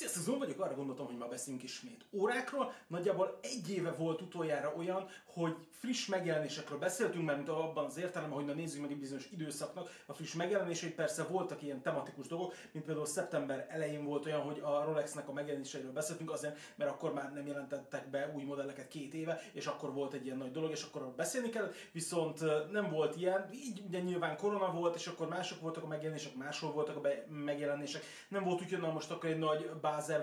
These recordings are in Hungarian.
Sziasztok, Zon vagyok, arra gondoltam, hogy ma beszélünk ismét órákról. Nagyjából egy éve volt utoljára olyan, hogy friss megjelenésekről beszéltünk, mert mint abban az értelemben, hogy na nézzük meg egy bizonyos időszaknak a friss megjelenéseit. Persze voltak ilyen tematikus dolgok, mint például szeptember elején volt olyan, hogy a Rolexnek a megjelenéseiről beszéltünk, azért, mert akkor már nem jelentettek be új modelleket két éve, és akkor volt egy ilyen nagy dolog, és akkor beszélni kellett, viszont nem volt ilyen, így ugye nyilván korona volt, és akkor mások voltak a megjelenések, máshol voltak a megjelenések. Nem volt úgy, hogy na most akkor egy nagy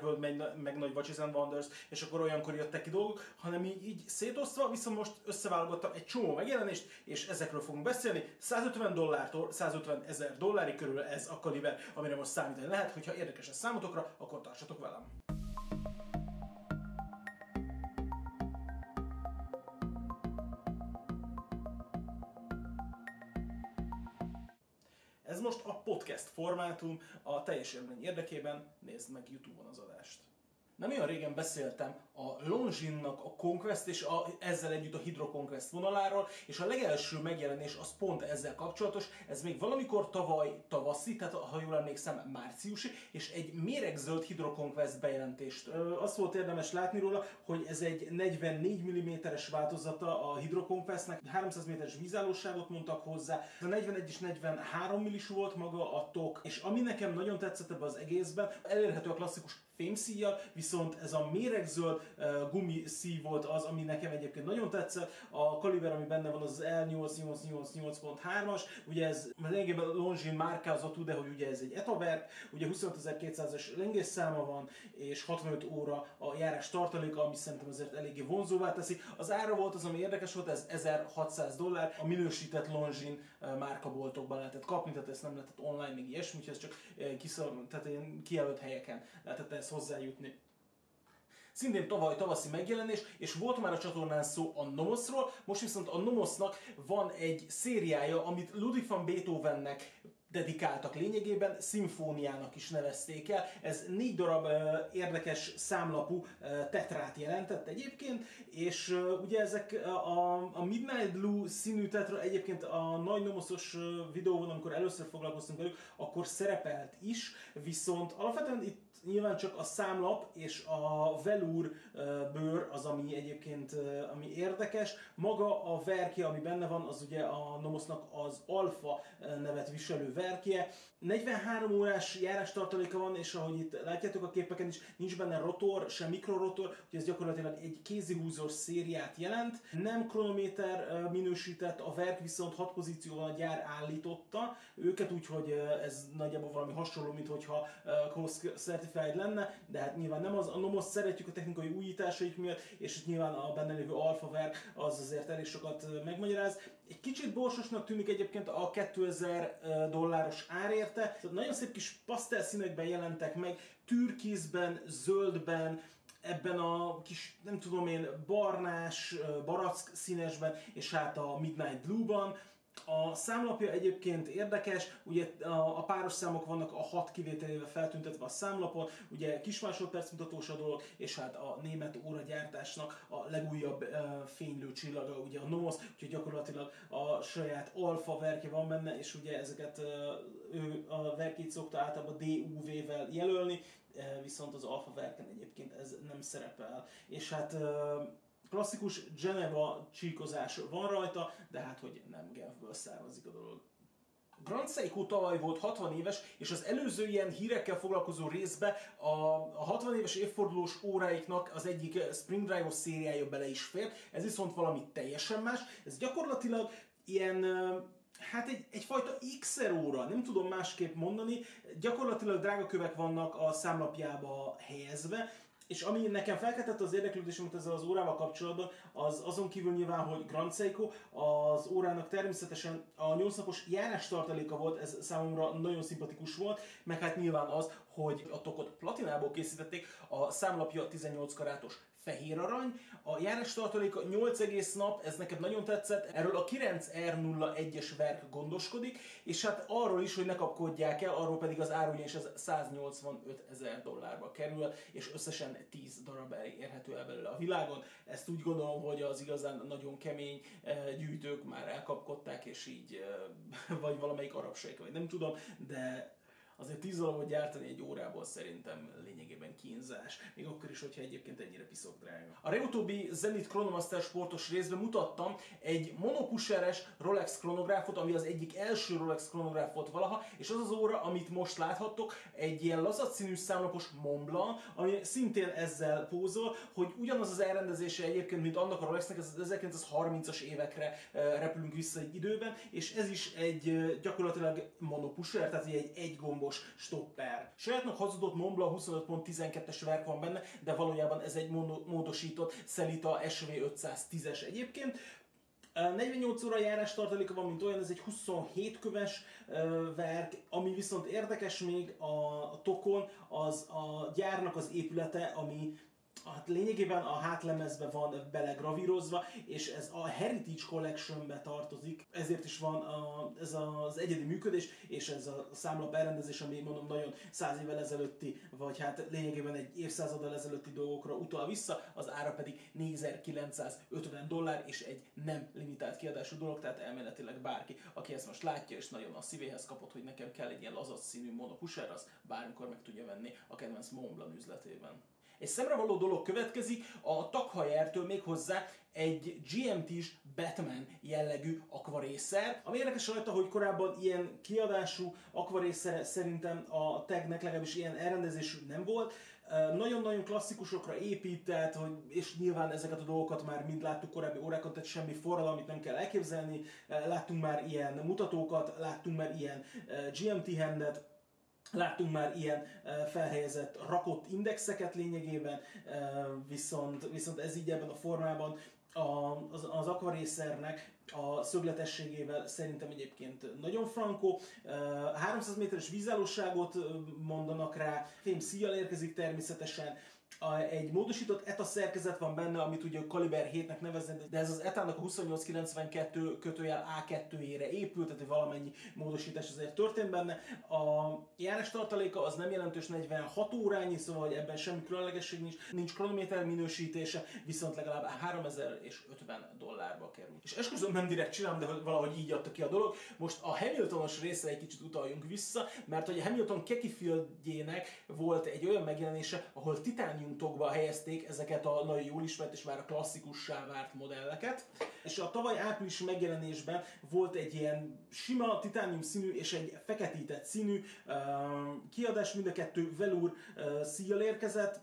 World, meg, meg nagy Watches and Wonders, és akkor olyankor jöttek ki dolgok, hanem így, így szétosztva, viszont most összeválogattam egy csomó megjelenést, és ezekről fogunk beszélni. 150 dollártól 150 ezer dollárig körül ez a kaliber, amire most számítani lehet, hogyha érdekes ez számotokra, akkor tartsatok velem. Most a podcast formátum, a teljes élmény érdekében nézd meg YouTube-on az adást. Nem olyan régen beszéltem a Longines-nak a Conquest és a, ezzel együtt a Hydro Conquest vonaláról, és a legelső megjelenés az pont ezzel kapcsolatos. Ez még valamikor tavaly tavaszi, tehát ha jól emlékszem márciusi, és egy méregzöld Hydro Conquest bejelentést. Azt volt érdemes látni róla, hogy ez egy 44 mm-es változata a Hydro Conquestnek, 300 méteres vízállóságot mondtak hozzá, a 41 és 43 millis volt maga a tok, és ami nekem nagyon tetszett ebbe az egészben, elérhető a klasszikus fémszíjjal, viszont ez a méregzöld gumi szív volt az, ami nekem egyébként nagyon tetszett. A kaliber, ami benne van, az az L8888.3-as, ugye ez lényegében Longines márkázatú, de hogy ugye ez egy etaverk, ugye 25200-es száma van, és 65 óra a járás tartaléka, ami szerintem azért eléggé vonzóvá teszi. Az ára volt az, ami érdekes volt, ez 1600 dollár, a minősített Longines márkaboltokban lehetett kapni, tehát ezt nem lehetett online, még ilyesmi, úgyhogy ez csak kiszor, tehát ilyen kijelölt helyeken lehetett ezt hozzájutni. Szintén tavaly tavaszi megjelenés, és volt már a csatornán szó a Nomosról, most viszont a Nomosnak van egy szériája, amit Ludwig van Beethovennek dedikáltak lényegében, szimfóniának is nevezték el. Ez négy darab uh, érdekes számlapú uh, tetrát jelentett egyébként, és uh, ugye ezek a, a Midnight Blue színű tetra egyébként a nagy nomoszos videóban, amikor először foglalkoztunk velük, akkor szerepelt is, viszont alapvetően itt nyilván csak a számlap és a velúr bőr az, ami egyébként ami érdekes. Maga a verke, ami benne van, az ugye a nomosznak az alfa nevet viselő verkje. 43 órás járástartaléka van, és ahogy itt látjátok a képeken is, nincs benne rotor, sem mikrorotor, úgyhogy ez gyakorlatilag egy kézihúzós szériát jelent. Nem kronométer minősített, a verk viszont 6 pozícióval a gyár állította őket, úgyhogy ez nagyjából valami hasonló, mint hogyha Cross Certified lenne, de hát nyilván nem az. A Nomos szeretjük a technikai újításaik miatt, és itt nyilván a benne lévő alfa verk az azért elég sokat megmagyaráz. Egy kicsit borsosnak tűnik egyébként a 2000 dollár dolláros ár érte. Nagyon szép kis pasztel színekben jelentek meg, türkizben, zöldben, ebben a kis, nem tudom én, barnás, barack színesben, és hát a Midnight Blue-ban. A számlapja egyébként érdekes, ugye a, páros számok vannak a hat kivételével feltüntetve a számlapon, ugye kis másodperc mutatós a dolog, és hát a német óragyártásnak a legújabb uh, fénylő csillaga, ugye a NOS, úgyhogy gyakorlatilag a saját alfa verke van benne, és ugye ezeket uh, ő a verkét szokta általában DUV-vel jelölni, uh, viszont az alfa verken egyébként ez nem szerepel. És hát uh, klasszikus Geneva csíkozás van rajta, de hát hogy nem Genfből származik a dolog. Grand Seiko tavaly volt 60 éves, és az előző ilyen hírekkel foglalkozó részbe a, a 60 éves évfordulós óráiknak az egyik Spring Drive-os szériája bele is fér. Ez viszont valami teljesen más. Ez gyakorlatilag ilyen hát egy, egyfajta x óra, nem tudom másképp mondani, gyakorlatilag drága kövek vannak a számlapjába helyezve, és ami nekem felkeltette az érdeklődésemet ezzel az órával kapcsolatban, az azon kívül nyilván, hogy Grand Seiko, az órának természetesen a 8 napos járás tartaléka volt, ez számomra nagyon szimpatikus volt, meg hát nyilván az, hogy a tokot platinából készítették, a számlapja 18 karátos fehér arany, a járás tartaléka 8 egész nap, ez neked nagyon tetszett, erről a 9R01-es verk gondoskodik, és hát arról is, hogy ne kapkodják el, arról pedig az árulja és ez 185 ezer dollárba kerül, és összesen 10 darab érhető el belőle a világon. Ezt úgy gondolom, hogy az igazán nagyon kemény eh, gyűjtők már elkapkodták, és így, eh, vagy valamelyik arab vagy nem tudom, de azért 10 darabot gyártani egy órából szerintem lényegében kínzás. Még akkor is, hogyha egyébként ennyire piszok drága. A legutóbbi Zenith Chronomaster sportos részben mutattam egy monopuseres Rolex kronográfot, ami az egyik első Rolex kronográf volt valaha, és az az óra, amit most láthattok, egy ilyen lazatszínű számlapos Montblanc, ami szintén ezzel pózol, hogy ugyanaz az elrendezése egyébként, mint annak a Rolexnek, ez az 1930-as évekre repülünk vissza egy időben, és ez is egy gyakorlatilag monopusher, tehát egy egygombos stopper. Sajátnak hazudott Montblanc 25.12-es verk van benne, de valójában ez egy módosított Celita SV510-es egyébként. 48 óra járás tartaléka van, mint olyan, ez egy 27 köves verk, ami viszont érdekes még a tokon, az a gyárnak az épülete, ami hát lényegében a hátlemezbe van belegravírozva, és ez a Heritage Collectionbe tartozik, ezért is van a, ez az egyedi működés, és ez a számlap elrendezés, ami mondom nagyon száz évvel ezelőtti, vagy hát lényegében egy évszázaddal ezelőtti dolgokra utal vissza, az ára pedig 4950 dollár, és egy nem limitált kiadású dolog, tehát elméletileg bárki, aki ezt most látja, és nagyon a szívéhez kapott, hogy nekem kell egy ilyen lazac színű monopusher, az bármikor meg tudja venni a kedvenc Montblanc üzletében. Egy szemrevaló dolog következik a Takhajertől még hozzá egy GMT-s Batman jellegű akvarészer. Ami érdekes rajta, hogy korábban ilyen kiadású akvarészere szerintem a tagnek legalábbis ilyen elrendezésű nem volt. Nagyon-nagyon klasszikusokra épített, hogy, és nyilván ezeket a dolgokat már mind láttuk korábbi órákon, tehát semmi forradalmit nem kell elképzelni. Láttunk már ilyen mutatókat, láttunk már ilyen GMT handet, Láttunk már ilyen felhelyezett, rakott indexeket lényegében, viszont, viszont ez így ebben a formában a, az, az akvarésszernek a szögletességével szerintem egyébként nagyon frankó. 300 méteres vízállóságot mondanak rá, fém szíjjal érkezik természetesen, a, egy módosított ETA szerkezet van benne, amit ugye Kaliber 7-nek neveznek, de ez az ETA-nak a 2892 kötőjel A2-ére épült, tehát valamennyi módosítás azért történt benne. A járás tartaléka az nem jelentős 46 órányi, szóval ebben semmi különlegesség nincs, nincs kronométer minősítése, viszont legalább 3050 dollárba kerül. És esküszöm nem direkt csinálom, de valahogy így adta ki a dolog. Most a Hamiltonos részre egy kicsit utaljunk vissza, mert hogy a Hamilton Kekifieldjének volt egy olyan megjelenése, ahol titánium titanium helyezték ezeket a nagyon jól ismert és már a klasszikussá várt modelleket. És a tavaly április megjelenésben volt egy ilyen sima titánium színű és egy feketített színű uh, kiadás, mind a kettő velour uh, érkezett,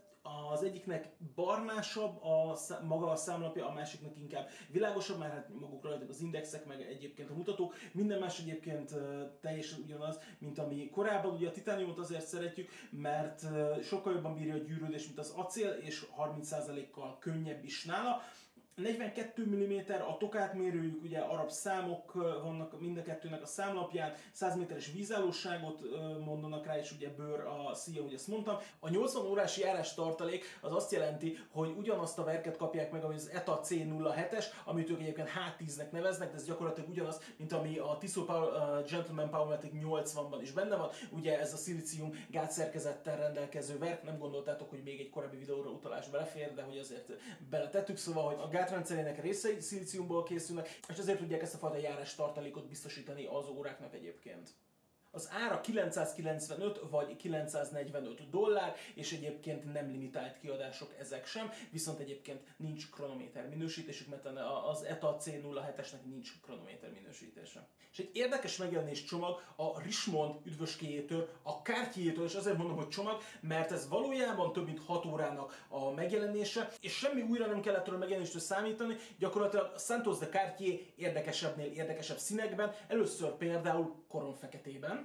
az egyiknek barnásabb a maga a számlapja, a másiknak inkább világosabb, mert hát maguk rajta az indexek, meg egyébként a mutatók. Minden más egyébként teljesen ugyanaz, mint ami korábban. Ugye a titániumot azért szeretjük, mert sokkal jobban bírja a gyűrődés, mint az acél, és 30%-kal könnyebb is nála. 42 mm a tokát mérőjük, ugye arab számok vannak mind a kettőnek a számlapján, 100 méteres vízállóságot mondanak rá, és ugye bőr a szíja, hogy ezt mondtam. A 80 órás járás tartalék az azt jelenti, hogy ugyanazt a verket kapják meg, ami az ETA C07-es, amit ők egyébként H10-nek neveznek, de ez gyakorlatilag ugyanaz, mint ami a Tissot Power, uh, Gentleman Powermatic 80-ban is benne van. Ugye ez a szilícium gátszerkezettel rendelkező verk, nem gondoltátok, hogy még egy korábbi videóra utalás belefér, de hogy azért beletettük, szóval, hogy a gátrendszerének részei szilíciumból készülnek, és ezért tudják ezt a fajta járás tartalékot biztosítani az óráknak egyébként. Az ára 995 vagy 945 dollár, és egyébként nem limitált kiadások ezek sem, viszont egyébként nincs kronométer minősítésük, mert az ETA C07-esnek nincs kronométer minősítése. És egy érdekes megjelenés csomag a Richmond üdvöskéjétől, a kártyéjétől, és azért mondom, hogy csomag, mert ez valójában több mint 6 órának a megjelenése, és semmi újra nem kellett a megjelenéstől számítani, gyakorlatilag Santos de Cartier érdekesebbnél érdekesebb színekben, először például koronfeketében,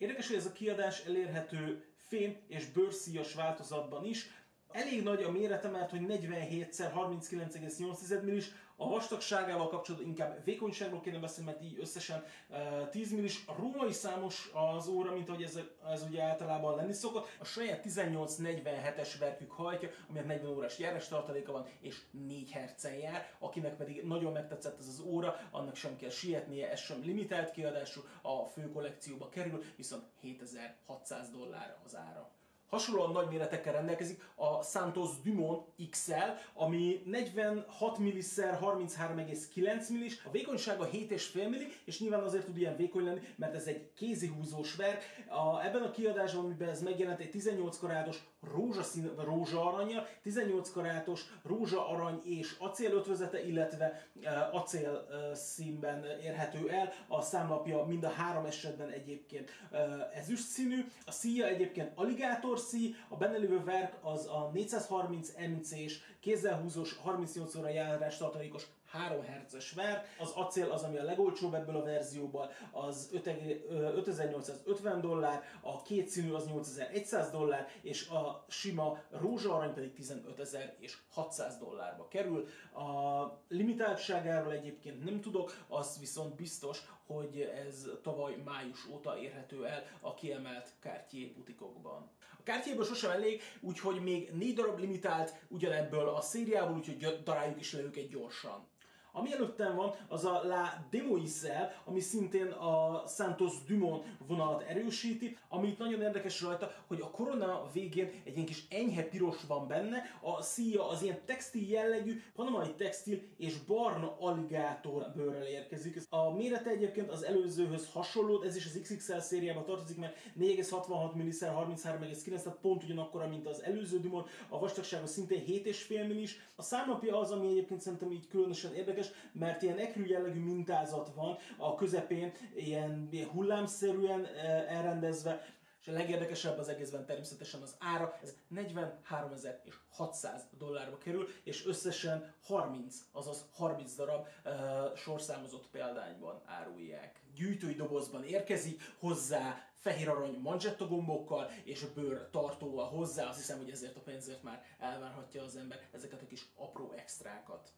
Érdekes, hogy ez a kiadás elérhető fém és bőrszíjas változatban is. Elég nagy a mérete, mert hogy 47x39,8 mm a vastagságával kapcsolatban inkább vékonyságról kéne beszélni, mert így összesen uh, 10 millis. A római számos az óra, mint ahogy ez, ez ugye általában lenni szokott. A saját 1847-es verkük hajtja, aminek 40 órás járás tartaléka van, és 4 hercen jár. Akinek pedig nagyon megtetszett ez az óra, annak sem kell sietnie, ez sem limitált kiadású, a fő kollekcióba kerül, viszont 7600 dollár az ára. Hasonlóan nagy méretekkel rendelkezik a Santos Dumont XL, ami 46 mm 33,9 mm, a vékonysága 7,5 mm, és nyilván azért tud ilyen vékony lenni, mert ez egy kézihúzós ver. A, ebben a kiadásban, amiben ez megjelent, egy 18 karátos rózsaszín, rózsa aranya, 18 karátos rózsa arany és acél ötvözete, illetve uh, acél uh, színben érhető el. A számlapja mind a három esetben egyébként uh, ezüst színű. A szíja egyébként aligátor szíj, a benne lévő verk az a 430 MC-s kézzelhúzós 38 óra járás tartalékos 3 Hz-es ver. Az acél az, ami a legolcsóbb ebből a verzióból, az 5850 dollár, a két színű az 8100 dollár, és a sima rózsaarany pedig 15000 és 600 dollárba kerül. A limitáltságáról egyébként nem tudok, az viszont biztos, hogy ez tavaly május óta érhető el a kiemelt Cartier butikokban. A Cartierből sosem elég, úgyhogy még négy darab limitált ugyanebből a szériából, úgyhogy daráljuk is le őket gyorsan. Ami előttem van, az a La Demoiselle, ami szintén a Santos Dumont vonalat erősíti, ami itt nagyon érdekes rajta, hogy a korona végén egy ilyen kis enyhe piros van benne, a szíja az ilyen textil jellegű, panamai textil és barna aligátor bőrrel érkezik. A mérete egyébként az előzőhöz hasonló, ez is az XXL szériába tartozik, mert 4,66 mm 33,9, tehát pont ugyanakkora, mint az előző Dumont, a vastagsága szintén 7,5 mm. A számlapja az, ami egyébként szerintem így különösen érdekes, érdekes, mert ilyen ekrű jellegű mintázat van a közepén, ilyen, ilyen hullámszerűen eh, elrendezve, és a legérdekesebb az egészben természetesen az ára, ez 43.600 dollárba kerül, és összesen 30, azaz 30 darab uh, sorszámozott példányban árulják. Gyűjtői dobozban érkezik, hozzá fehér arany manzsetta gombokkal és bőr tartóval hozzá, azt hiszem, hogy ezért a pénzért már elvárhatja az ember ezeket a kis apró extrákat.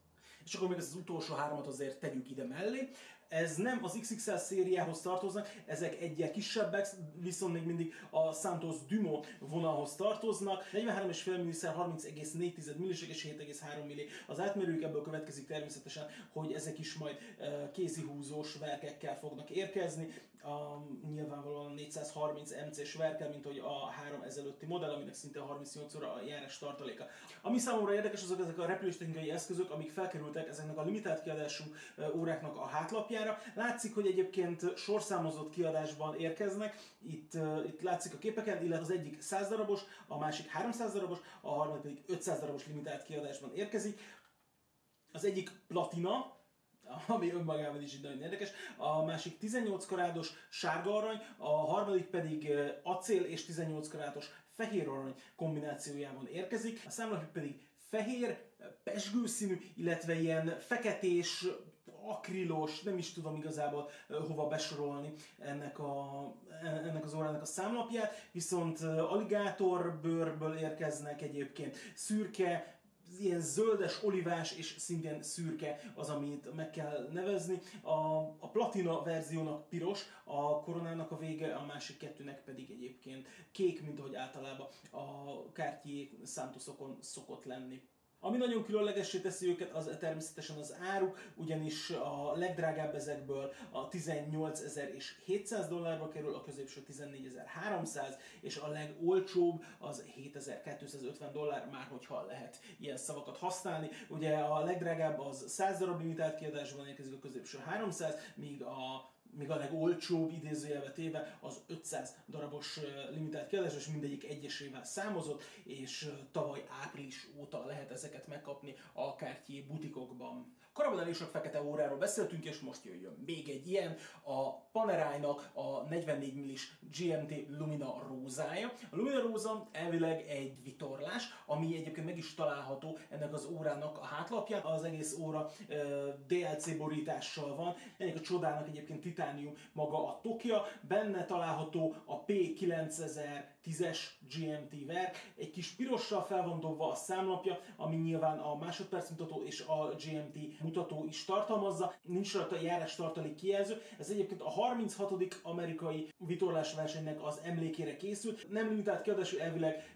És akkor még ez az utolsó háromat azért tegyük ide mellé. Ez nem az XXL szériához tartoznak, ezek egyel kisebbek, viszont még mindig a Santos Dumont vonalhoz tartoznak. 43,5 mm 30,4 millisek és 7,3 milli. Az átmérőjük ebből következik természetesen, hogy ezek is majd uh, kézihúzós verkekkel fognak érkezni. A, nyilvánvalóan 430 MC-s verkel, mint hogy a három ezelőtti modell, aminek szinte 38 óra a járás tartaléka. Ami számomra érdekes, azok ezek a repüléstechnikai eszközök, amik felkerültek ezeknek a limitált kiadású óráknak a hátlapján, pályára. Látszik, hogy egyébként sorszámozott kiadásban érkeznek, itt, itt látszik a képeken, illetve az egyik 100 darabos, a másik 300 darabos, a harmadik pedig 500 darabos limitált kiadásban érkezik. Az egyik platina, ami önmagában is így nagyon érdekes. A másik 18 karátos sárga arany, a harmadik pedig acél és 18 karátos fehér arany kombinációjában érkezik. A számlapjuk pedig fehér, pesgőszínű, illetve ilyen feketés, akrilos, nem is tudom igazából hova besorolni ennek, a, ennek az órának a számlapját, viszont aligátor bőrből érkeznek egyébként szürke, ilyen zöldes, olivás és szintén szürke az, amit meg kell nevezni. A, a platina verziónak piros, a koronának a vége, a másik kettőnek pedig egyébként kék, mint ahogy általában a Cartier Santosokon szokott lenni. Ami nagyon különlegessé teszi őket, az természetesen az áruk, ugyanis a legdrágább ezekből a 18.700 dollárba kerül, a középső 14.300, és a legolcsóbb az 7250 dollár, már hogyha lehet ilyen szavakat használni. Ugye a legdrágább az 100 darab limitált kiadásban érkezik, a középső 300, míg a még a legolcsóbb idézőjelbe téve az 500 darabos limitált kiadás, és mindegyik egyesével számozott, és tavaly április óta lehet ezeket megkapni a Cartier butikokban. Korábban elég sok fekete óráról beszéltünk, és most jöjjön még egy ilyen, a Panerai-nak a 44 millis GMT Lumina rózája. A Lumina róza elvileg egy vitorlás, ami egyébként meg is található ennek az órának a hátlapján. Az egész óra uh, DLC borítással van. Ennek a csodának egyébként titánium maga a tokja. Benne található a P9010-es GMT ver. Egy kis pirossal fel van dobva a számlapja, ami nyilván a másodperc mutató és a GMT mutató is tartalmazza, nincs rajta járás tartalék kijelző. Ez egyébként a 36. amerikai vitorlásversenynek az emlékére készült. Nem limitált kiadású, elvileg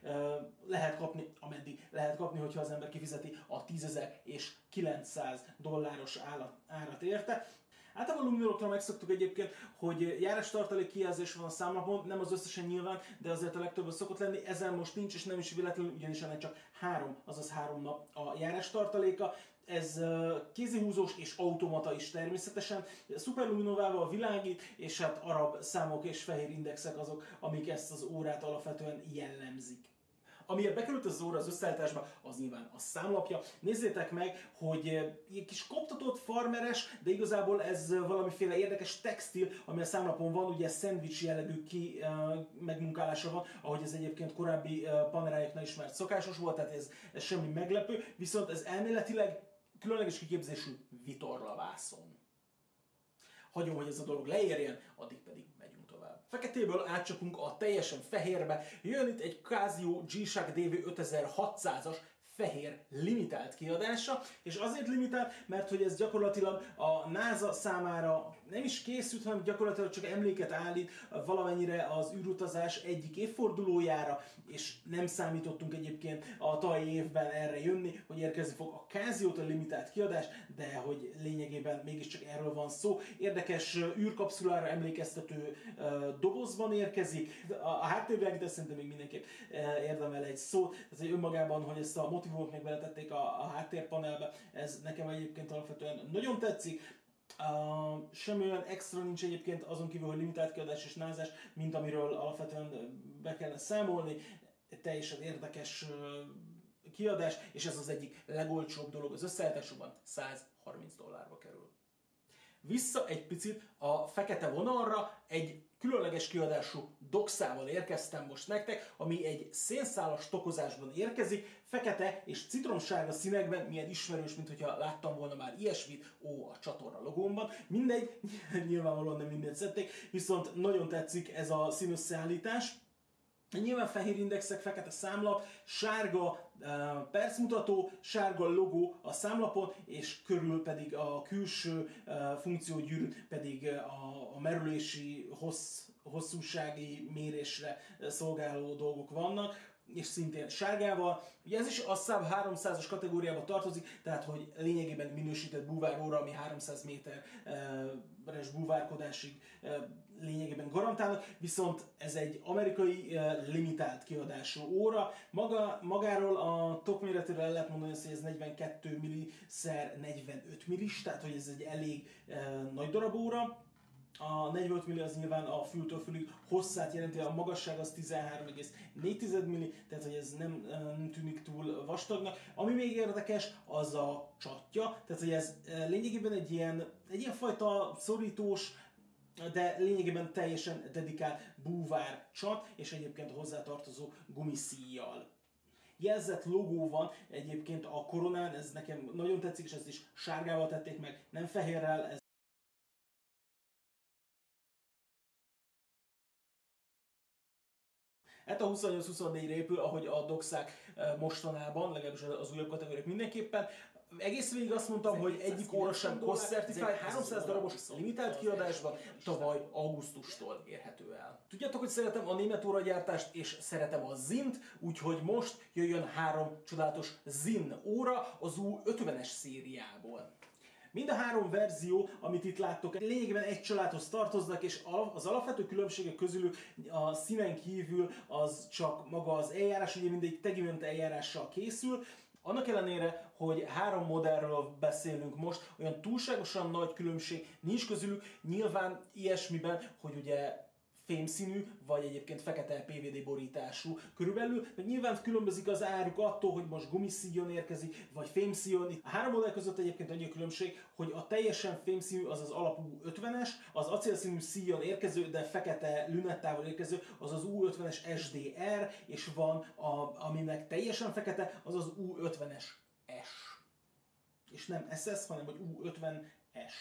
lehet kapni, ameddig lehet kapni, hogyha az ember kifizeti a 10.000 és 900 dolláros árat érte. Általában luminolokra megszoktuk egyébként, hogy járás tartalék kijelzés van a számlapon, nem az összesen nyilván, de azért a legtöbb szokott lenni. Ezen most nincs, és nem is véletlenül, ugyanis ennek csak három, azaz három nap a járás tartaléka ez kézihúzós és automata is természetesen. Superluminovával világít, és hát arab számok és fehér indexek azok, amik ezt az órát alapvetően jellemzik. Amiért bekerült az óra az összeállításba, az nyilván a számlapja. Nézzétek meg, hogy egy kis koptatott farmeres, de igazából ez valamiféle érdekes textil, ami a számlapon van, ugye szendvics jellegű ki megmunkálása van, ahogy ez egyébként korábbi panerájoknál ismert szokásos volt, tehát ez, ez semmi meglepő, viszont ez elméletileg különleges kiképzésű vitorlavászon. Hagyom, hogy ez a dolog leérjen, addig pedig megyünk tovább. Feketéből átcsapunk a teljesen fehérbe. Jön itt egy Casio G-Shock DV 5600-as fehér limitált kiadása, és azért limitált, mert hogy ez gyakorlatilag a NASA számára nem is készült, hanem gyakorlatilag csak emléket állít valamennyire az űrutazás egyik évfordulójára, és nem számítottunk egyébként a tavalyi évben erre jönni, hogy érkezni fog a Casio a limitált kiadás, de hogy lényegében mégiscsak erről van szó. Érdekes űrkapszulára emlékeztető dobozban érkezik. A háttérvilágítás szerintem még mindenképp érdemel egy szót. Ez egy önmagában, hogy ezt a motivumot meg beletették a, a háttérpanelbe, ez nekem egyébként alapvetően nagyon tetszik. Uh, semmi olyan extra nincs egyébként azon kívül, hogy limitált kiadás és názás, mint amiről alapvetően be kellene számolni. Teljesen érdekes kiadás, és ez az egyik legolcsóbb dolog az összeállításokban, 130 dollárba kerül. Vissza egy picit a fekete vonalra, egy különleges kiadású doxával érkeztem most nektek, ami egy szénszálas tokozásban érkezik, fekete és citromsárga színekben, milyen ismerős, mint hogyha láttam volna már ilyesmit, ó, a csatorna logómban. Mindegy, nyilvánvalóan nem mindent szedték, viszont nagyon tetszik ez a színösszeállítás. Nyilván fehér indexek, fekete számlap, sárga percmutató, sárga logó a számlapon, és körül pedig a külső uh, funkciógyűrűn pedig uh, a, a merülési hossz, hosszúsági mérésre szolgáló dolgok vannak és szintén sárgával. Ugye ez is a Sub 300-as kategóriába tartozik, tehát hogy lényegében minősített búváróra, ami 300 méteres búvárkodásig lényegében garantálnak, viszont ez egy amerikai limitált kiadású óra. Maga, magáról a top méretről el lehet mondani, hogy ez 42 milliszer 45 millis, tehát hogy ez egy elég nagy darab óra a 45 milli az nyilván a fültől fülig hosszát jelenti, a magasság az 13,4 milli, tehát hogy ez nem, nem tűnik túl vastagnak. Ami még érdekes, az a csatja, tehát hogy ez lényegében egy ilyen, egy ilyen fajta szorítós, de lényegében teljesen dedikált búvár csat, és egyébként hozzátartozó gumiszíjjal jelzett logó van egyébként a koronán, ez nekem nagyon tetszik, és ezt is sárgával tették meg, nem fehérrel, ez Hát a 28-24 épül, ahogy a doxák eh, mostanában, legalábbis az újabb kategóriák mindenképpen. Egész végig azt mondtam, hogy egyik óra sem cost certified, 300 darabos limitált kiadásban tavaly augusztustól érhető el. Tudjátok, hogy szeretem a német óragyártást, és szeretem a Zint, úgyhogy most jöjjön három csodálatos Zin óra az U50-es szériából. Mind a három verzió, amit itt láttok, lényegében egy családhoz tartoznak, és az alapvető különbségek közül a színen kívül az csak maga az eljárás, ugye mindegy tegiment eljárással készül, annak ellenére, hogy három modellről beszélünk most, olyan túlságosan nagy különbség nincs közülük, nyilván ilyesmiben, hogy ugye fémszínű, vagy egyébként fekete PVD borítású körülbelül, mert nyilván különbözik az áruk attól, hogy most gumiszíjon érkezik, vagy fémszíjon. A három modell között egyébként annyi a különbség, hogy a teljesen fémszínű az az alapú 50-es, az acélszínű szíjon érkező, de fekete lünettával érkező, az az U50-es SDR, és van, a, aminek teljesen fekete, az az U50-es S. És nem SS, hanem hogy U50S.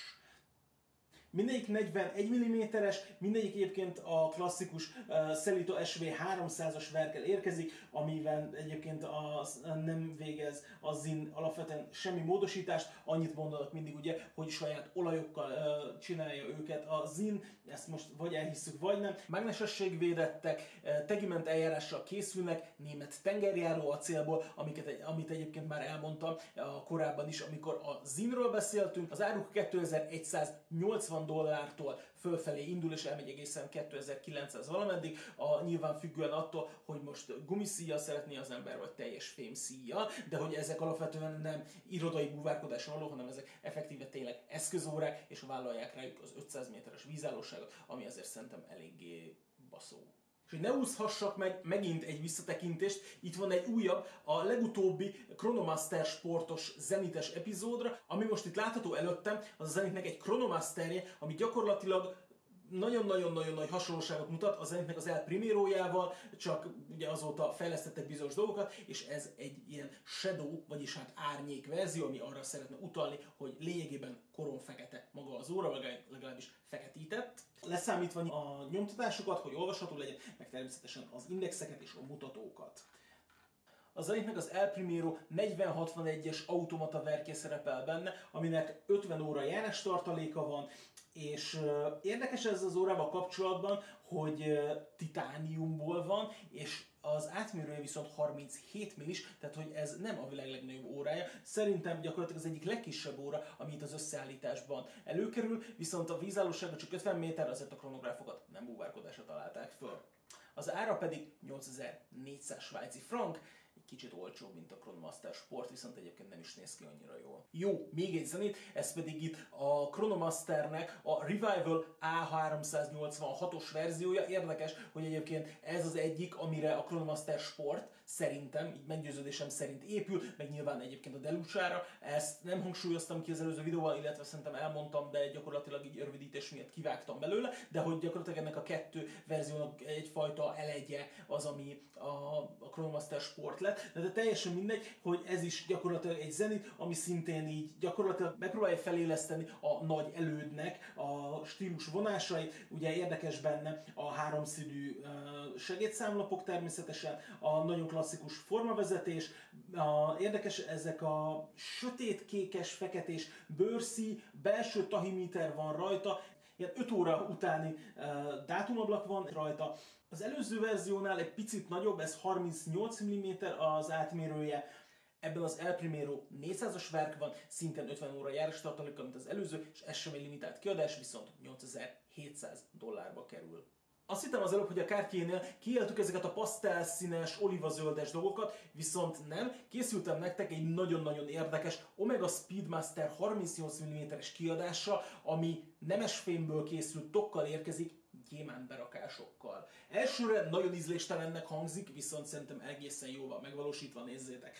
Mindegyik 41 mm-es, mindegyik egyébként a klasszikus uh, Celito SV 300-as verkel érkezik, amivel egyébként a, nem végez a ZIN alapvetően semmi módosítást, annyit mondanak mindig ugye, hogy saját olajokkal uh, csinálja őket a ZIN, ezt most vagy elhisszük, vagy nem. Mágnesesség védettek, uh, tegiment eljárással készülnek, német tengerjáró acélból, amiket, amit egyébként már elmondtam uh, korábban is, amikor a ZIN-ről beszéltünk. Az áruk 2180 dollártól fölfelé indul, és elmegy egészen 2900 valameddig, a, nyilván függően attól, hogy most gumiszíjjal szeretné az ember, vagy teljes fémszíjjal, de hogy ezek alapvetően nem irodai búvárkodás való, hanem ezek effektíve tényleg eszközórák, és vállalják rájuk az 500 méteres vízállóságot, ami azért szerintem eléggé baszó. És hogy ne úszhassak meg megint egy visszatekintést, itt van egy újabb, a legutóbbi Chronomaster sportos zenites epizódra, ami most itt látható előttem, az a zenitnek egy Chronomasterje, ami gyakorlatilag nagyon-nagyon-nagyon nagy hasonlóságot mutat a Zenitnek az El Primirójával, csak ugye azóta fejlesztettek bizonyos dolgokat, és ez egy ilyen shadow, vagyis hát árnyék verzió, ami arra szeretne utalni, hogy lényegében koron fekete maga az óra, legalábbis feketített. Leszámítva a nyomtatásokat, hogy olvasható legyen, meg természetesen az indexeket és a mutatókat. A Zenitnek az El Primero 4061-es automata verke szerepel benne, aminek 50 óra járás tartaléka van, és uh, érdekes ez az órával kapcsolatban, hogy uh, titániumból van, és az átmérője viszont 37 millis, tehát hogy ez nem a világ legnagyobb órája. Szerintem gyakorlatilag az egyik legkisebb óra, amit az összeállításban előkerül, viszont a vízállósága csak 50 méter, azért a kronográfokat nem búvárkodásra találták föl. Az ára pedig 8400 svájci frank, kicsit olcsóbb, mint a Chronomaster Sport, viszont egyébként nem is néz ki annyira jól. Jó, még egy zenét, ez pedig itt a Chronomasternek a Revival A386-os verziója. Érdekes, hogy egyébként ez az egyik, amire a Chronomaster Sport szerintem, így meggyőződésem szerint épül, meg nyilván egyébként a Delucsára. Ezt nem hangsúlyoztam ki az előző videóval, illetve szerintem elmondtam, de gyakorlatilag így rövidítés miatt kivágtam belőle, de hogy gyakorlatilag ennek a kettő verziónak egyfajta elegye az, ami a, a Chronomaster Sport lett, de, de teljesen mindegy, hogy ez is gyakorlatilag egy zenit, ami szintén így gyakorlatilag megpróbálja feléleszteni a nagy elődnek a stílus vonásait. Ugye érdekes benne a háromszínű segédszámlapok természetesen, a nagyon klasszikus formavezetés, a, érdekes ezek a sötétkékes, feketés bőrszi, belső tahimiter van rajta, ilyen 5 óra utáni uh, dátumablak van rajta. Az előző verziónál egy picit nagyobb, ez 38 mm az átmérője, Ebben az El Primero 400-as verk van, szintén 50 óra járás tartaléka, mint az előző, és ez sem egy limitált kiadás, viszont 8700 dollárba kerül. Azt hittem az előbb, hogy a kártyénél kiéltük ezeket a pasztelszínes, olivazöldes dolgokat, viszont nem. Készültem nektek egy nagyon-nagyon érdekes Omega Speedmaster 38 mm-es kiadása, ami nemes fémből készült tokkal érkezik, gyémánt berakásokkal. Elsőre nagyon ízléstelennek hangzik, viszont szerintem egészen jóval megvalósítva nézzétek.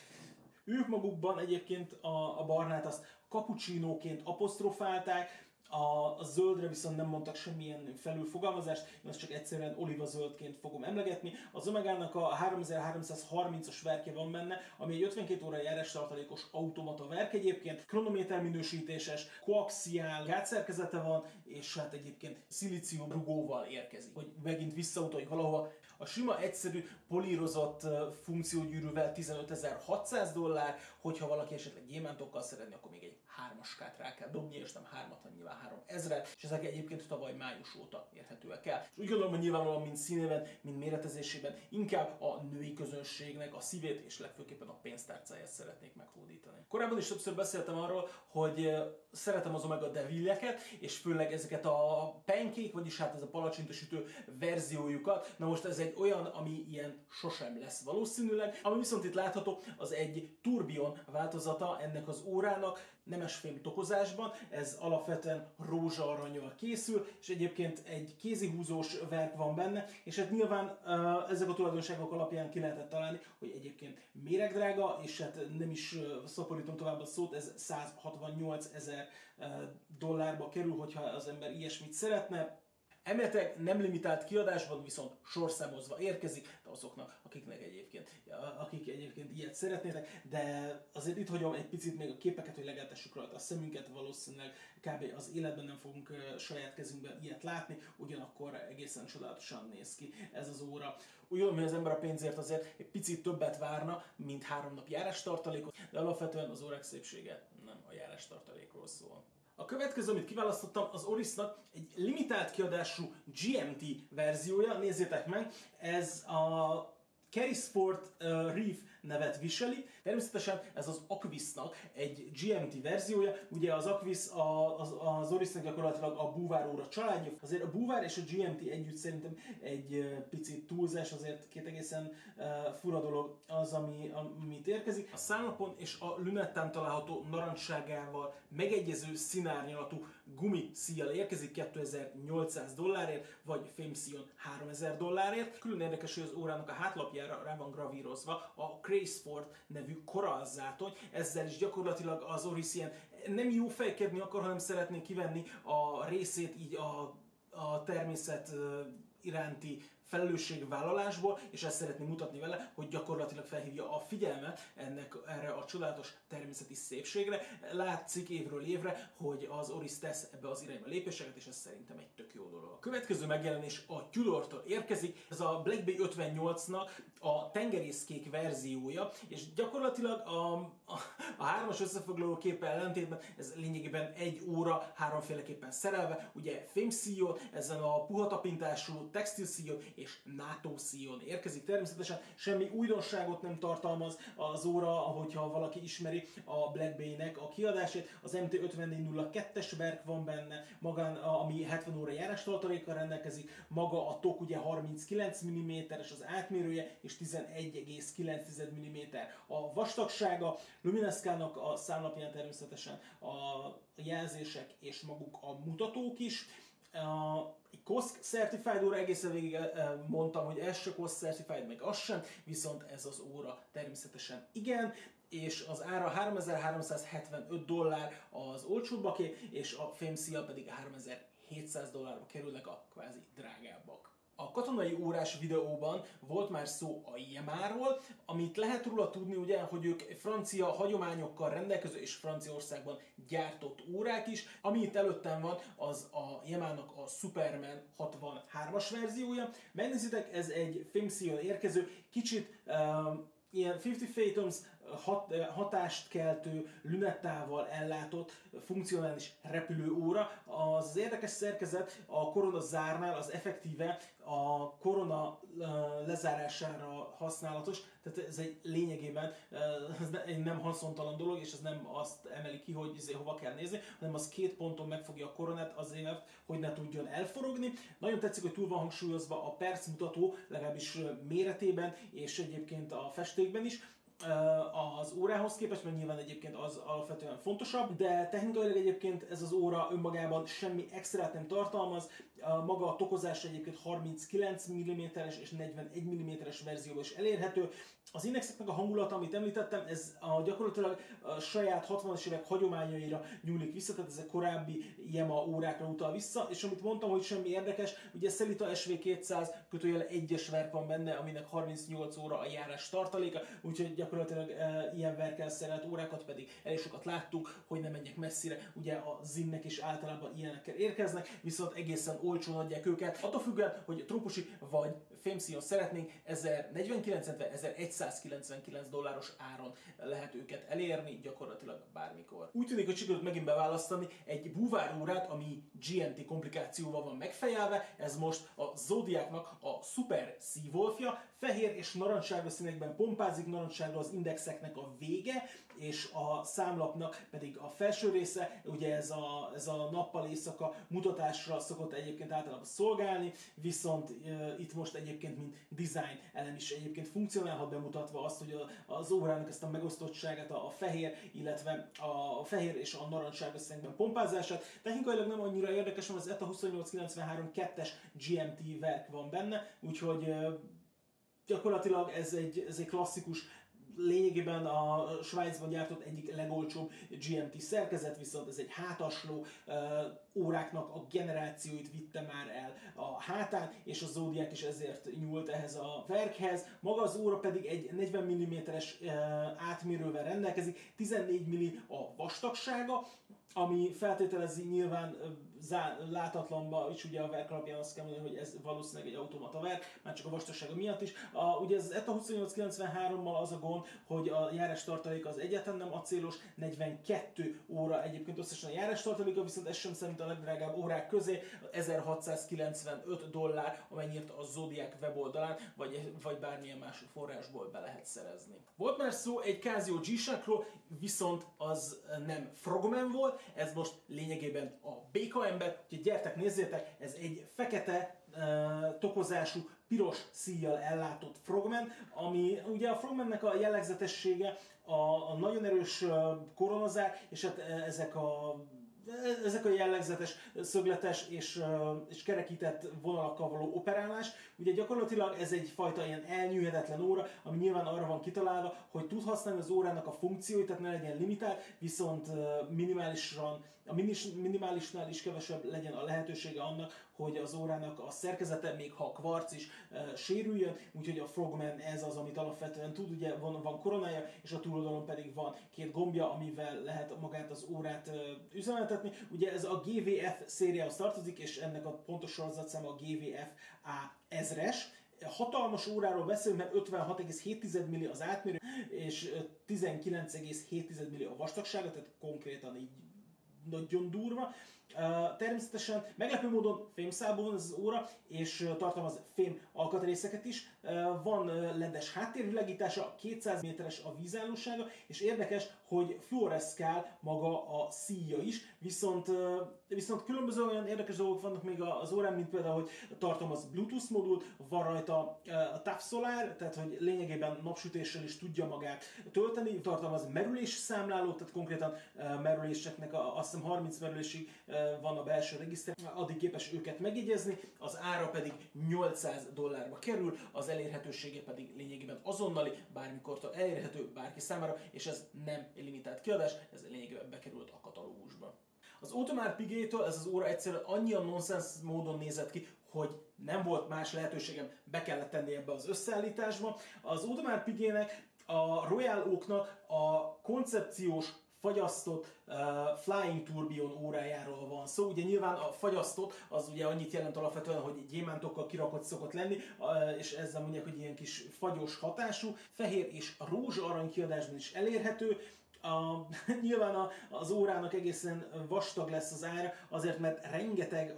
Ők magukban egyébként a, a barnát azt kapucsinóként apostrofálták, a, a zöldre viszont nem mondtak semmilyen felülfogalmazást, én azt csak egyszerűen oliva zöldként fogom emlegetni. Az Omegának a 3330-as verke van benne, ami egy 52 óra járás tartalékos automata verk egyébként, kronométer minősítéses, koaxiál gátszerkezete van, és hát egyébként szilícium rugóval érkezik, hogy megint visszautaljuk valahova. A sima egyszerű polírozott funkciógyűrűvel 15.600 dollár, hogyha valaki esetleg gyémántokkal szeretne, akkor még egy hármaskát rá kell dobni, és nem hármat, hanem nyilván három ezret, és ezek egyébként tavaly május óta érhetőek el. És úgy gondolom, hogy nyilvánvalóan mind színében, mind méretezésében inkább a női közönségnek a szívét és legfőképpen a pénztárcáját szeretnék meghódítani. Korábban is többször beszéltem arról, hogy szeretem az Omega Devileket, és főleg ezeket a pancake, vagyis hát ez a palacsintosütő verziójukat. Na most ez egy olyan, ami ilyen sosem lesz valószínűleg. Ami viszont itt látható, az egy Turbion változata ennek az órának, nemesfém tokozásban, ez alapvetően rózsa aranyjal készül, és egyébként egy kézihúzós verk van benne, és hát nyilván uh, ezek a tulajdonságok alapján ki lehetett találni, hogy egyébként méregdrága, és hát nem is uh, szaporítom tovább a szót, ez 168 ezer uh, dollárba kerül, hogyha az ember ilyesmit szeretne, Emeletileg nem limitált kiadásban, viszont sorszámozva érkezik, de azoknak, akiknek egyébként, akik egyébként ilyet szeretnétek, de azért itt hagyom egy picit még a képeket, hogy legeltessük rajta a szemünket, valószínűleg kb. az életben nem fogunk saját kezünkben ilyet látni, ugyanakkor egészen csodálatosan néz ki ez az óra. Úgy gondolom, hogy az ember a pénzért azért egy picit többet várna, mint három nap járás tartalékot, de alapvetően az órák szépsége nem a járás tartalékról szól. A következő, amit kiválasztottam, az Orisnak egy limitált kiadású GMT verziója, nézzétek meg, ez a Kerry Sport uh, Reef nevet viseli. Természetesen ez az Aquisnak egy GMT verziója. Ugye az Aquis a, az, az Orisnak gyakorlatilag a búvár óra családja. Azért a búvár és a GMT együtt szerintem egy picit túlzás, azért két egészen uh, fura dolog az, ami, amit érkezik. A számlapon és a lünettán található narancságával megegyező színárnyalatú gumi szíjjal érkezik 2800 dollárért, vagy fémszíjon 3000 dollárért. Külön érdekes, hogy az órának a hátlapjára rá van gravírozva a Craceford nevű korallzátony, ezzel is gyakorlatilag az Oris ilyen nem jó fejkedni akar, hanem szeretné kivenni a részét így a, a természet iránti felelősségvállalásból, és ezt szeretné mutatni vele, hogy gyakorlatilag felhívja a figyelmet ennek erre a csodálatos természeti szépségre. Látszik évről évre, hogy az Oris tesz ebbe az irányba lépéseket, és ez szerintem egy tök jó dolog. A következő megjelenés a Tudortól érkezik, ez a Black Bay 58-nak a tengerészkék verziója, és gyakorlatilag a, a, a hármas összefoglaló képe ellentétben ez lényegében egy óra háromféleképpen szerelve, ugye fémszíjon, ezen a puha tapintású textilszíjon és NATO szíjon érkezik. Természetesen semmi újdonságot nem tartalmaz az óra, ahogyha valaki ismeri a Black Bay-nek a kiadását. Az MT5402-es verk van benne, magán, ami 70 óra járás tartalékkal rendelkezik, maga a tok ugye 39 mm-es az átmérője, és 11,9 mm a vastagsága. Lumineszkának a számlapján természetesen a jelzések és maguk a mutatók is. A COSC Certified óra egészen végig eh, eh, mondtam, hogy ez se COSC Certified, meg az sem, viszont ez az óra természetesen igen, és az ára 3375 dollár az olcsóbbaké, és a fémszíja pedig 3700 dollárba kerülnek a kvázi drágábbak. A katonai órás videóban volt már szó a Jemáról, amit lehet róla tudni ugye, hogy ők francia hagyományokkal rendelkező és Franciaországban gyártott órák is. Ami itt előttem van, az a Jemának a Superman 63-as verziója. Megnézitek, ez egy filmszíjon érkező, kicsit um, ilyen 50 Fathoms hat, hatást keltő, lünettával ellátott, funkcionális repülőóra. Az érdekes szerkezet a korona zárnál az effektíve a korona lezárására használatos, tehát ez egy lényegében ez egy nem haszontalan dolog, és ez nem azt emeli ki, hogy izé hova kell nézni, hanem az két ponton megfogja a koronát azért, hogy ne tudjon elforogni. Nagyon tetszik, hogy túl van hangsúlyozva a percmutató, legalábbis méretében, és egyébként a festékben is az órához képest, mert nyilván egyébként az alapvetően fontosabb, de technikailag egyébként ez az óra önmagában semmi extrát nem tartalmaz, maga a tokozás egyébként 39 mm-es és 41 mm-es verzióban is elérhető, az indexeknek a hangulata, amit említettem, ez a gyakorlatilag a saját 60-as évek hagyományaira nyúlik vissza, tehát ezek korábbi IEMA órákra utal vissza, és amit mondtam, hogy semmi érdekes, ugye Szelita SV200 kötőjel egyes verk van benne, aminek 38 óra a járás tartaléka, úgyhogy gyakorlatilag e, ilyen verkel szerelt órákat pedig elég sokat láttuk, hogy nem menjek messzire, ugye a zinnek is általában ilyenekkel érkeznek, viszont egészen olcsón adják őket, attól függően, hogy trópusi vagy fémszíjon szeretnénk, 1049, 1199 dolláros áron lehet őket elérni, gyakorlatilag bármikor. Úgy tűnik, hogy sikerült megint beválasztani egy búvárórát, ami GMT komplikációval van megfejelve, ez most a Zodiacnak a Super Seawolfja, fehér és narancssárga színekben pompázik, narancssárga az indexeknek a vége, és a számlapnak pedig a felső része, ugye ez a, ez a nappal éjszaka mutatásra szokott egyébként általában szolgálni, viszont e, itt most egyébként mint design elem is egyébként funkcionálhat bemutatva azt, hogy a, az órának ezt a megosztottságát, a, a fehér, illetve a fehér és a narancssárga színekben pompázását. Technikailag nem annyira érdekes, mert az ETA 2893 2-es GMT verk van benne, úgyhogy e, gyakorlatilag ez egy, ez egy klasszikus lényegében a Svájcban gyártott egyik legolcsóbb GMT szerkezet, viszont ez egy hátasló óráknak a generációit vitte már el a hátán, és a Zodiac is ezért nyúlt ehhez a verkhez. Maga az óra pedig egy 40 mm-es átmérővel rendelkezik, 14 mm a vastagsága, ami feltételezi nyilván zá, látatlanba is ugye a verk alapján azt kell mondani, hogy ez valószínűleg egy automata verk, már csak a vastagsága miatt is. A, ugye az ETA 2893-mal az a gond, hogy a járás tartaléka az egyáltalán nem acélos, 42 óra egyébként összesen a járás tartaléka, viszont ez sem szerint a legdrágább órák közé 1695 dollár, amennyit a Zodiac weboldalán, vagy, vagy bármilyen más forrásból be lehet szerezni. Volt már szó egy Casio g viszont az nem Frogman volt, ez most lényegében a béka ember, úgyhogy gyertek nézzétek, ez egy fekete uh, tokozású, piros szíjjal ellátott frogman, ami ugye a frogmannek a jellegzetessége a, a nagyon erős koronazár, és hát ezek a ezek a jellegzetes, szögletes és, és kerekített vonalakkal való operálás. Ugye gyakorlatilag ez egyfajta ilyen elnyűhetetlen óra, ami nyilván arra van kitalálva, hogy tud használni az órának a funkcióit, tehát ne legyen limitált, viszont minimálisan a minimálisnál is kevesebb legyen a lehetősége annak, hogy az órának a szerkezete, még ha a kvarc is e, sérüljön, úgyhogy a Frogman ez az, amit alapvetően tud, ugye van, van koronája, és a túloldalon pedig van két gombja, amivel lehet magát az órát e, üzemeltetni. Ugye ez a GVF szériához tartozik, és ennek a pontos sorozatszáma a GVF A 1000-es, hatalmas óráról beszélünk, mert 56,7 milli az átmérő, és 19,7 milli a vastagsága, tehát konkrétan így nagyon durva. Uh, természetesen meglepő módon fémszálból van ez az óra, és tartalmaz fém alkatrészeket is. Uh, van ledes háttérvilágítása, 200 méteres a vízállósága, és érdekes, hogy fluoreszkál maga a szíja is, viszont, viszont különböző olyan érdekes dolgok vannak még az órán, mint például, hogy tartalmaz Bluetooth modul, van rajta a TAF Solar, tehát hogy lényegében napsütéssel is tudja magát tölteni, tartalmaz merülés számlálót, tehát konkrétan merüléseknek a, azt hiszem 30 merülésig van a belső regiszter, addig képes őket megjegyezni, az ára pedig 800 dollárba kerül, az elérhetősége pedig lényegében azonnali, bármikor elérhető bárki számára, és ez nem limitált kiadás, ez lényegében bekerült a katalógusba. Az Audemars Piguet-től ez az óra egyszerűen annyian nonsens módon nézett ki, hogy nem volt más lehetőségem, be kellett tenni ebbe az összeállításba. Az Audemars Piguet-nek a Royal Oak-nak a koncepciós fagyasztott uh, Flying Tourbillon órájáról van szó. Ugye nyilván a fagyasztott az ugye annyit jelent alapvetően, hogy gyémántokkal kirakott szokott lenni, uh, és ezzel mondják, hogy ilyen kis fagyos hatású. Fehér és rózsa arany kiadásban is elérhető, a, nyilván a, az órának egészen vastag lesz az ára, azért mert rengeteg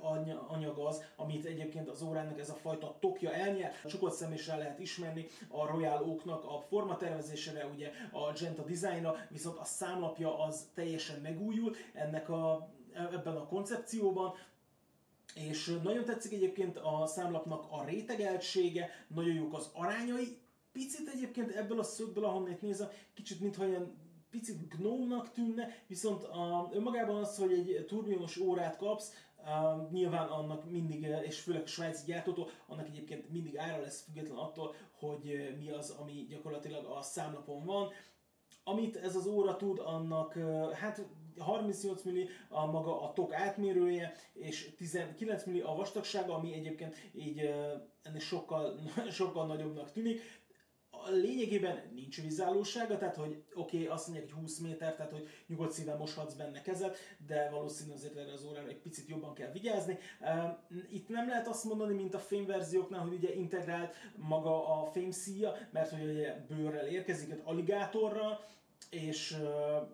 anyag az, amit egyébként az órának ez a fajta tokja elnyer. Csukott szem is rá lehet ismerni a Royal Oak-nak a formatervezésére, ugye a Genta designra, viszont a számlapja az teljesen megújul ennek a, ebben a koncepcióban, és nagyon tetszik egyébként a számlapnak a rétegeltsége, nagyon jók az arányai, picit egyébként ebből a szögből, ahonnét nézem, kicsit mintha ilyen picit gnómnak tűnne, viszont a, önmagában az, hogy egy turbionos órát kapsz, Uh, nyilván annak mindig, és főleg a svájci gyártótól, annak egyébként mindig ára lesz független attól, hogy mi az, ami gyakorlatilag a számlapon van. Amit ez az óra tud, annak hát 38 milli a maga a tok átmérője, és 19 milli a vastagsága, ami egyébként így ennél sokkal, sokkal nagyobbnak tűnik lényegében nincs vízállósága, tehát hogy oké, okay, azt mondják, hogy 20 méter, tehát hogy nyugodt szívvel moshatsz benne kezed, de valószínűleg azért erre az órára egy picit jobban kell vigyázni. Itt nem lehet azt mondani, mint a fényverzióknál, hogy ugye integrált maga a fémszíja, mert hogy ugye bőrrel érkezik, egy aligátorral, és,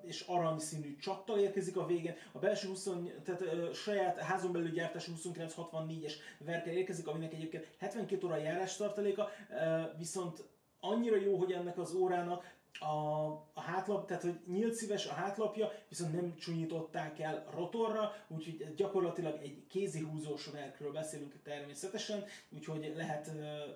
és aranyszínű csattal érkezik a végén. A belső 20, tehát uh, saját házon belül gyártású 2964-es verkel érkezik, aminek egyébként 72 óra járástartaléka, uh, viszont annyira jó, hogy ennek az órának a, a hátlap, tehát hogy nyílt szíves a hátlapja, viszont nem csúnyították el rotorra, úgyhogy gyakorlatilag egy kézi húzós verkről beszélünk természetesen, úgyhogy lehet,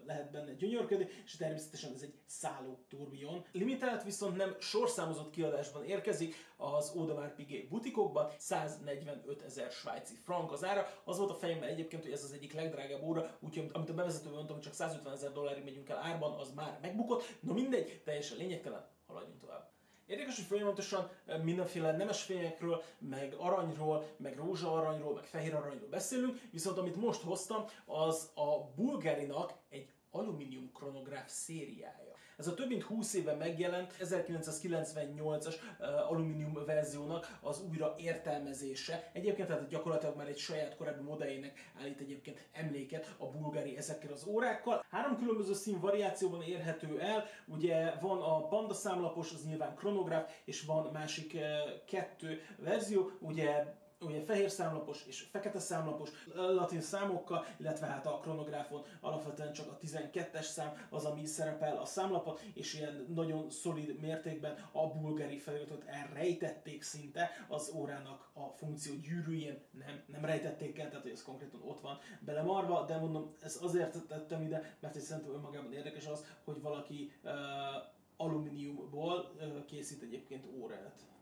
lehet benne gyönyörködni, és természetesen ez egy szálló turbion. Limitált viszont nem sorszámozott kiadásban érkezik az Audemars Piguet butikokban, 145 ezer svájci frank az ára. Az volt a fejemben egyébként, hogy ez az egyik legdrágább óra, úgyhogy amit a bevezetőben mondtam, csak 150 ezer dollárig megyünk el árban, az már megbukott. No mindegy, teljesen lényegtelen, haladjunk tovább. Érdekes, hogy folyamatosan mindenféle nemes fényekről, meg aranyról, meg rózsa aranyról, meg fehér aranyról beszélünk, viszont amit most hoztam, az a Bulgarinak egy alumínium kronográf szériája. Ez a több mint 20 éve megjelent 1998-as uh, alumínium verziónak az újra értelmezése. Egyébként tehát gyakorlatilag már egy saját korábbi modelljének állít egyébként emléket a bulgári ezekkel az órákkal. Három különböző szín variációban érhető el, ugye van a panda számlapos, az nyilván kronográf, és van másik uh, kettő verzió, ugye ugye fehér számlapos és fekete számlapos latin számokkal, illetve hát a kronográfon alapvetően csak a 12-es szám az, ami szerepel a számlapon, és ilyen nagyon szolid mértékben a bulgári feliratot elrejtették szinte az órának a funkció gyűrűjén, nem, nem rejtették el, tehát hogy ez konkrétan ott van belemarva, de mondom, ez azért tettem ide, mert szerintem önmagában érdekes az, hogy valaki uh, alumíniumból uh, készít egyébként órát.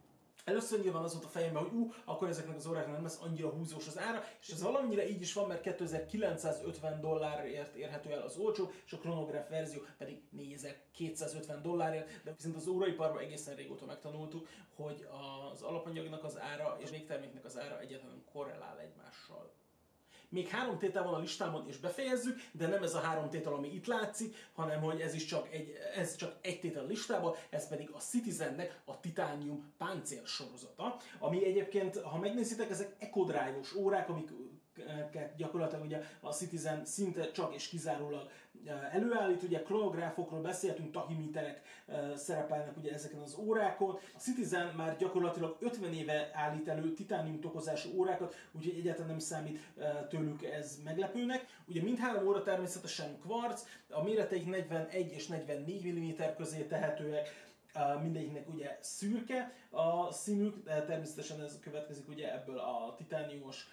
Először nyilván az volt a fejemben, hogy ú, akkor ezeknek az óráknak nem lesz annyira húzós az ára, és ez valamennyire így is van, mert 2950 dollárért érhető el az olcsó, és a kronográf verzió pedig 4250 dollárért, de viszont az óraiparban egészen régóta megtanultuk, hogy az alapanyagnak az ára és végterméknek az ára egyáltalán korrelál egymással. Még három tétel van a listámon, és befejezzük, de nem ez a három tétel, ami itt látszik, hanem hogy ez is csak egy, ez csak egy tétel a listában, ez pedig a Citizennek a Titanium páncél sorozata, ami egyébként, ha megnézitek, ezek ekodrive-os órák, amik gyakorlatilag ugye a Citizen szinte csak és kizárólag előállít, ugye kronográfokról beszéltünk, tachimiterek szerepelnek ugye ezeken az órákon. A Citizen már gyakorlatilag 50 éve állít elő titánium tokozású órákat, úgyhogy egyáltalán nem számít tőlük ez meglepőnek. Ugye mindhárom óra természetesen kvarc, a méreteik 41 és 44 mm közé tehetőek, mindegyiknek ugye szürke a színük, de természetesen ez következik ugye ebből a titániumos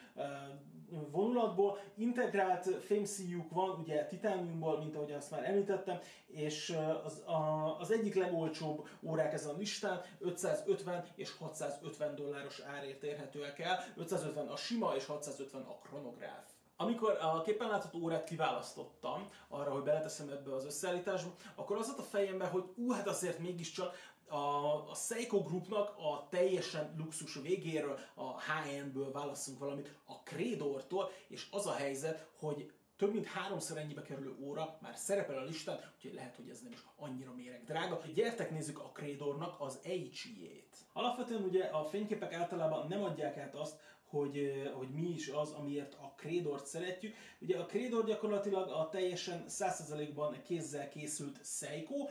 vonulatból. Integrált fémszíjuk van ugye titániumból, mint ahogy azt már említettem, és az, a, az egyik legolcsóbb órák ezen a listán 550 és 650 dolláros árért érhetőek el. 550 a sima és 650 a kronográf. Amikor a képen látható órát kiválasztottam arra, hogy beleteszem ebbe az összeállításba, akkor az volt a fejemben, hogy ú, hát azért mégiscsak a, a Seiko Groupnak a teljesen luxus végéről, a high-endből válaszunk valamit, a Credortól, és az a helyzet, hogy több mint háromszor ennyibe kerülő óra már szerepel a listán, úgyhogy lehet, hogy ez nem is annyira méreg drága. Gyertek nézzük a Credornak az HE-ét. Alapvetően ugye a fényképek általában nem adják át azt, hogy, hogy mi is az, amiért a Krédort szeretjük. Ugye a Krédor gyakorlatilag a teljesen 100%-ban kézzel készült Seiko,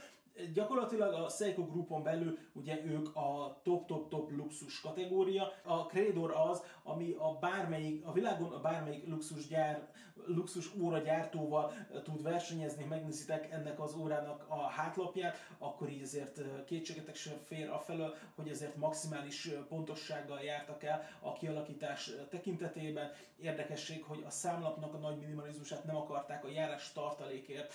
gyakorlatilag a Seiko Groupon belül ugye ők a top-top-top luxus kategória. A Credor az, ami a bármelyik, a világon a bármelyik luxus gyár, luxus óra gyártóval tud versenyezni, megnézitek ennek az órának a hátlapját, akkor így azért kétségetek sem fér afelől, hogy ezért maximális pontossággal jártak el a kialakítás tekintetében. Érdekesség, hogy a számlapnak a nagy minimalizmusát nem akarták a járás tartalékért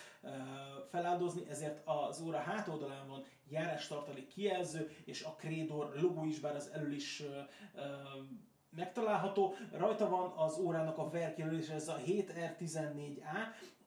feláldozni, ezért az óra hátoldalán van járástartalék kijelző, és a Credor logó is, bár az elől is megtalálható. Rajta van az órának a verkjelölés, ez a 7R14A,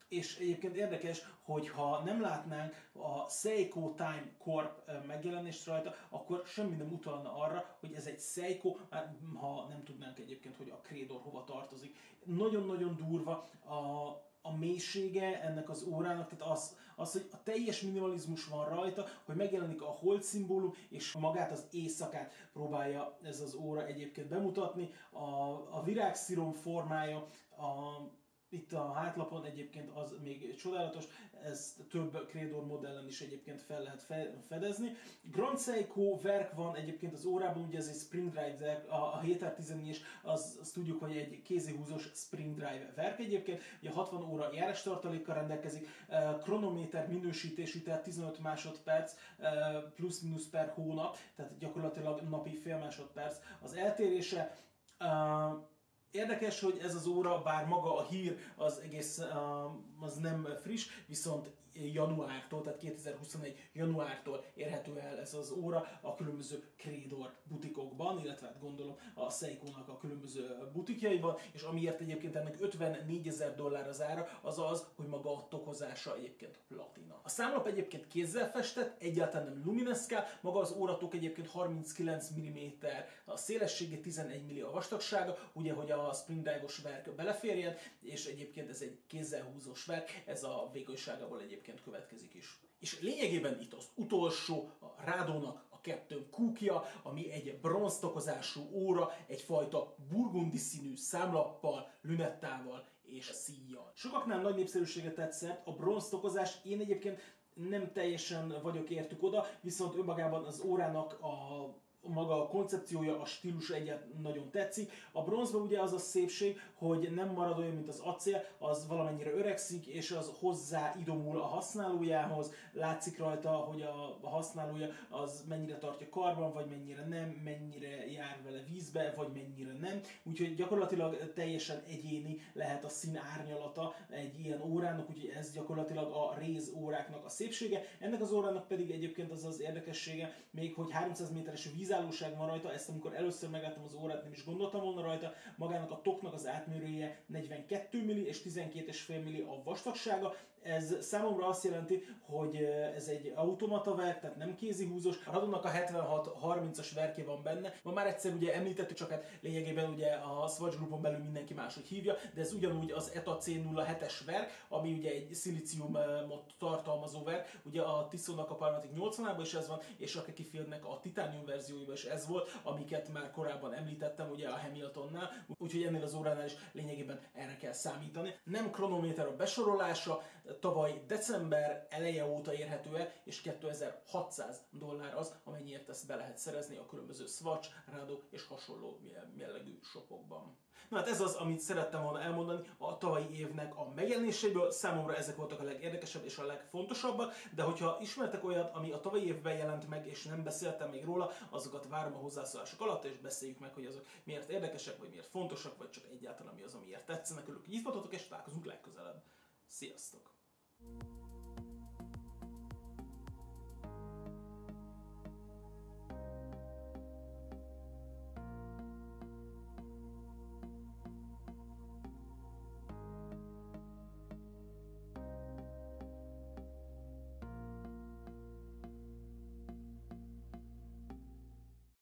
és egyébként érdekes, hogy ha nem látnánk a Seiko Time Corp megjelenést rajta, akkor semmi nem utalna arra, hogy ez egy Seiko, már ha nem tudnánk egyébként, hogy a Credor hova tartozik. Nagyon-nagyon durva a, a mélysége ennek az órának, tehát az, az, hogy a teljes minimalizmus van rajta, hogy megjelenik a hold szimbólum, és magát az éjszakát próbálja ez az óra egyébként bemutatni. A, a virágszírom formája, a itt a hátlapon egyébként az még csodálatos, ezt több Credor modellen is egyébként fel lehet fedezni. Grand Seiko verk van egyébként az órában, ugye ez egy Spring Drive a, a 7 is, az, azt tudjuk, hogy egy kézihúzós Spring Drive verk egyébként, ugye 60 óra járástartalékkal rendelkezik, kronométer minősítésű, tehát 15 másodperc plusz-minusz per hónap, tehát gyakorlatilag napi fél másodperc az eltérése. Érdekes, hogy ez az óra, bár maga a hír az egész az nem friss, viszont januártól, tehát 2021 januártól érhető el ez az óra a különböző Credor butikokban, illetve hát gondolom a Seiko-nak a különböző butikjaiban, és amiért egyébként ennek 54 ezer dollár az ára, az az, hogy maga a tokozása egyébként platina. A számlap egyébként kézzel festett, egyáltalán nem lumineszkál, maga az óratok egyébként 39 mm, a szélessége 11 mm a vastagsága, ugye, hogy a spring dive-os verk beleférjen, és egyébként ez egy kézzel húzós verk, ez a vékonyságából egyébként egyébként következik is. És lényegében itt az utolsó, a Rádónak a Captain Cookja, ami egy bronztokozású óra, egyfajta burgundi színű számlappal, lünettával és szíjjal. Sokaknál nagy népszerűséget tetszett a bronztokozás, én egyébként nem teljesen vagyok értük oda, viszont önmagában az órának a maga a koncepciója, a stílus egyet nagyon tetszik. A bronzban ugye az a szépség, hogy nem marad olyan, mint az acél, az valamennyire öregszik, és az hozzá idomul a használójához, látszik rajta, hogy a, használója az mennyire tartja karban, vagy mennyire nem, mennyire jár vele vízbe, vagy mennyire nem. Úgyhogy gyakorlatilag teljesen egyéni lehet a szín árnyalata egy ilyen órának, úgyhogy ez gyakorlatilag a réz óráknak a szépsége. Ennek az órának pedig egyébként az az érdekessége, még hogy 300 méteres víz hízállóság van rajta, ezt amikor először megláttam az órát, nem is gondoltam volna rajta, magának a toknak az átmérője 42 mm és 12,5 mm a vastagsága, ez számomra azt jelenti, hogy ez egy automata verk, tehát nem kézi húzós. A Radonnak a 76-30-as verké van benne. Ma már egyszer ugye említettük, csak hát lényegében ugye a Swatch Groupon belül mindenki máshogy hívja, de ez ugyanúgy az ETA C07-es verk, ami ugye egy szilíciumot tartalmazó verk. Ugye a Tissotnak a Parmatic 80-ában is ez van, és a Kekifieldnek a Titanium verzióiban is ez volt, amiket már korábban említettem ugye a Hamiltonnál, úgyhogy ennél az óránál is lényegében erre kell számítani. Nem kronométer a besorolása, tavaly december eleje óta érhető el, és 2600 dollár az, amennyiért ezt be lehet szerezni a különböző Swatch, Rado és hasonló jellegű shopokban. Na hát ez az, amit szerettem volna elmondani a tavalyi évnek a megjelenéséből. Számomra ezek voltak a legérdekesebb és a legfontosabbak, de hogyha ismertek olyat, ami a tavalyi évben jelent meg, és nem beszéltem még róla, azokat várom a hozzászólások alatt, és beszéljük meg, hogy azok miért érdekesek, vagy miért fontosak, vagy csak egyáltalán mi az, amiért tetszenek. Örülök, hogy itt és találkozunk legközelebb. Sziasztok! Thank you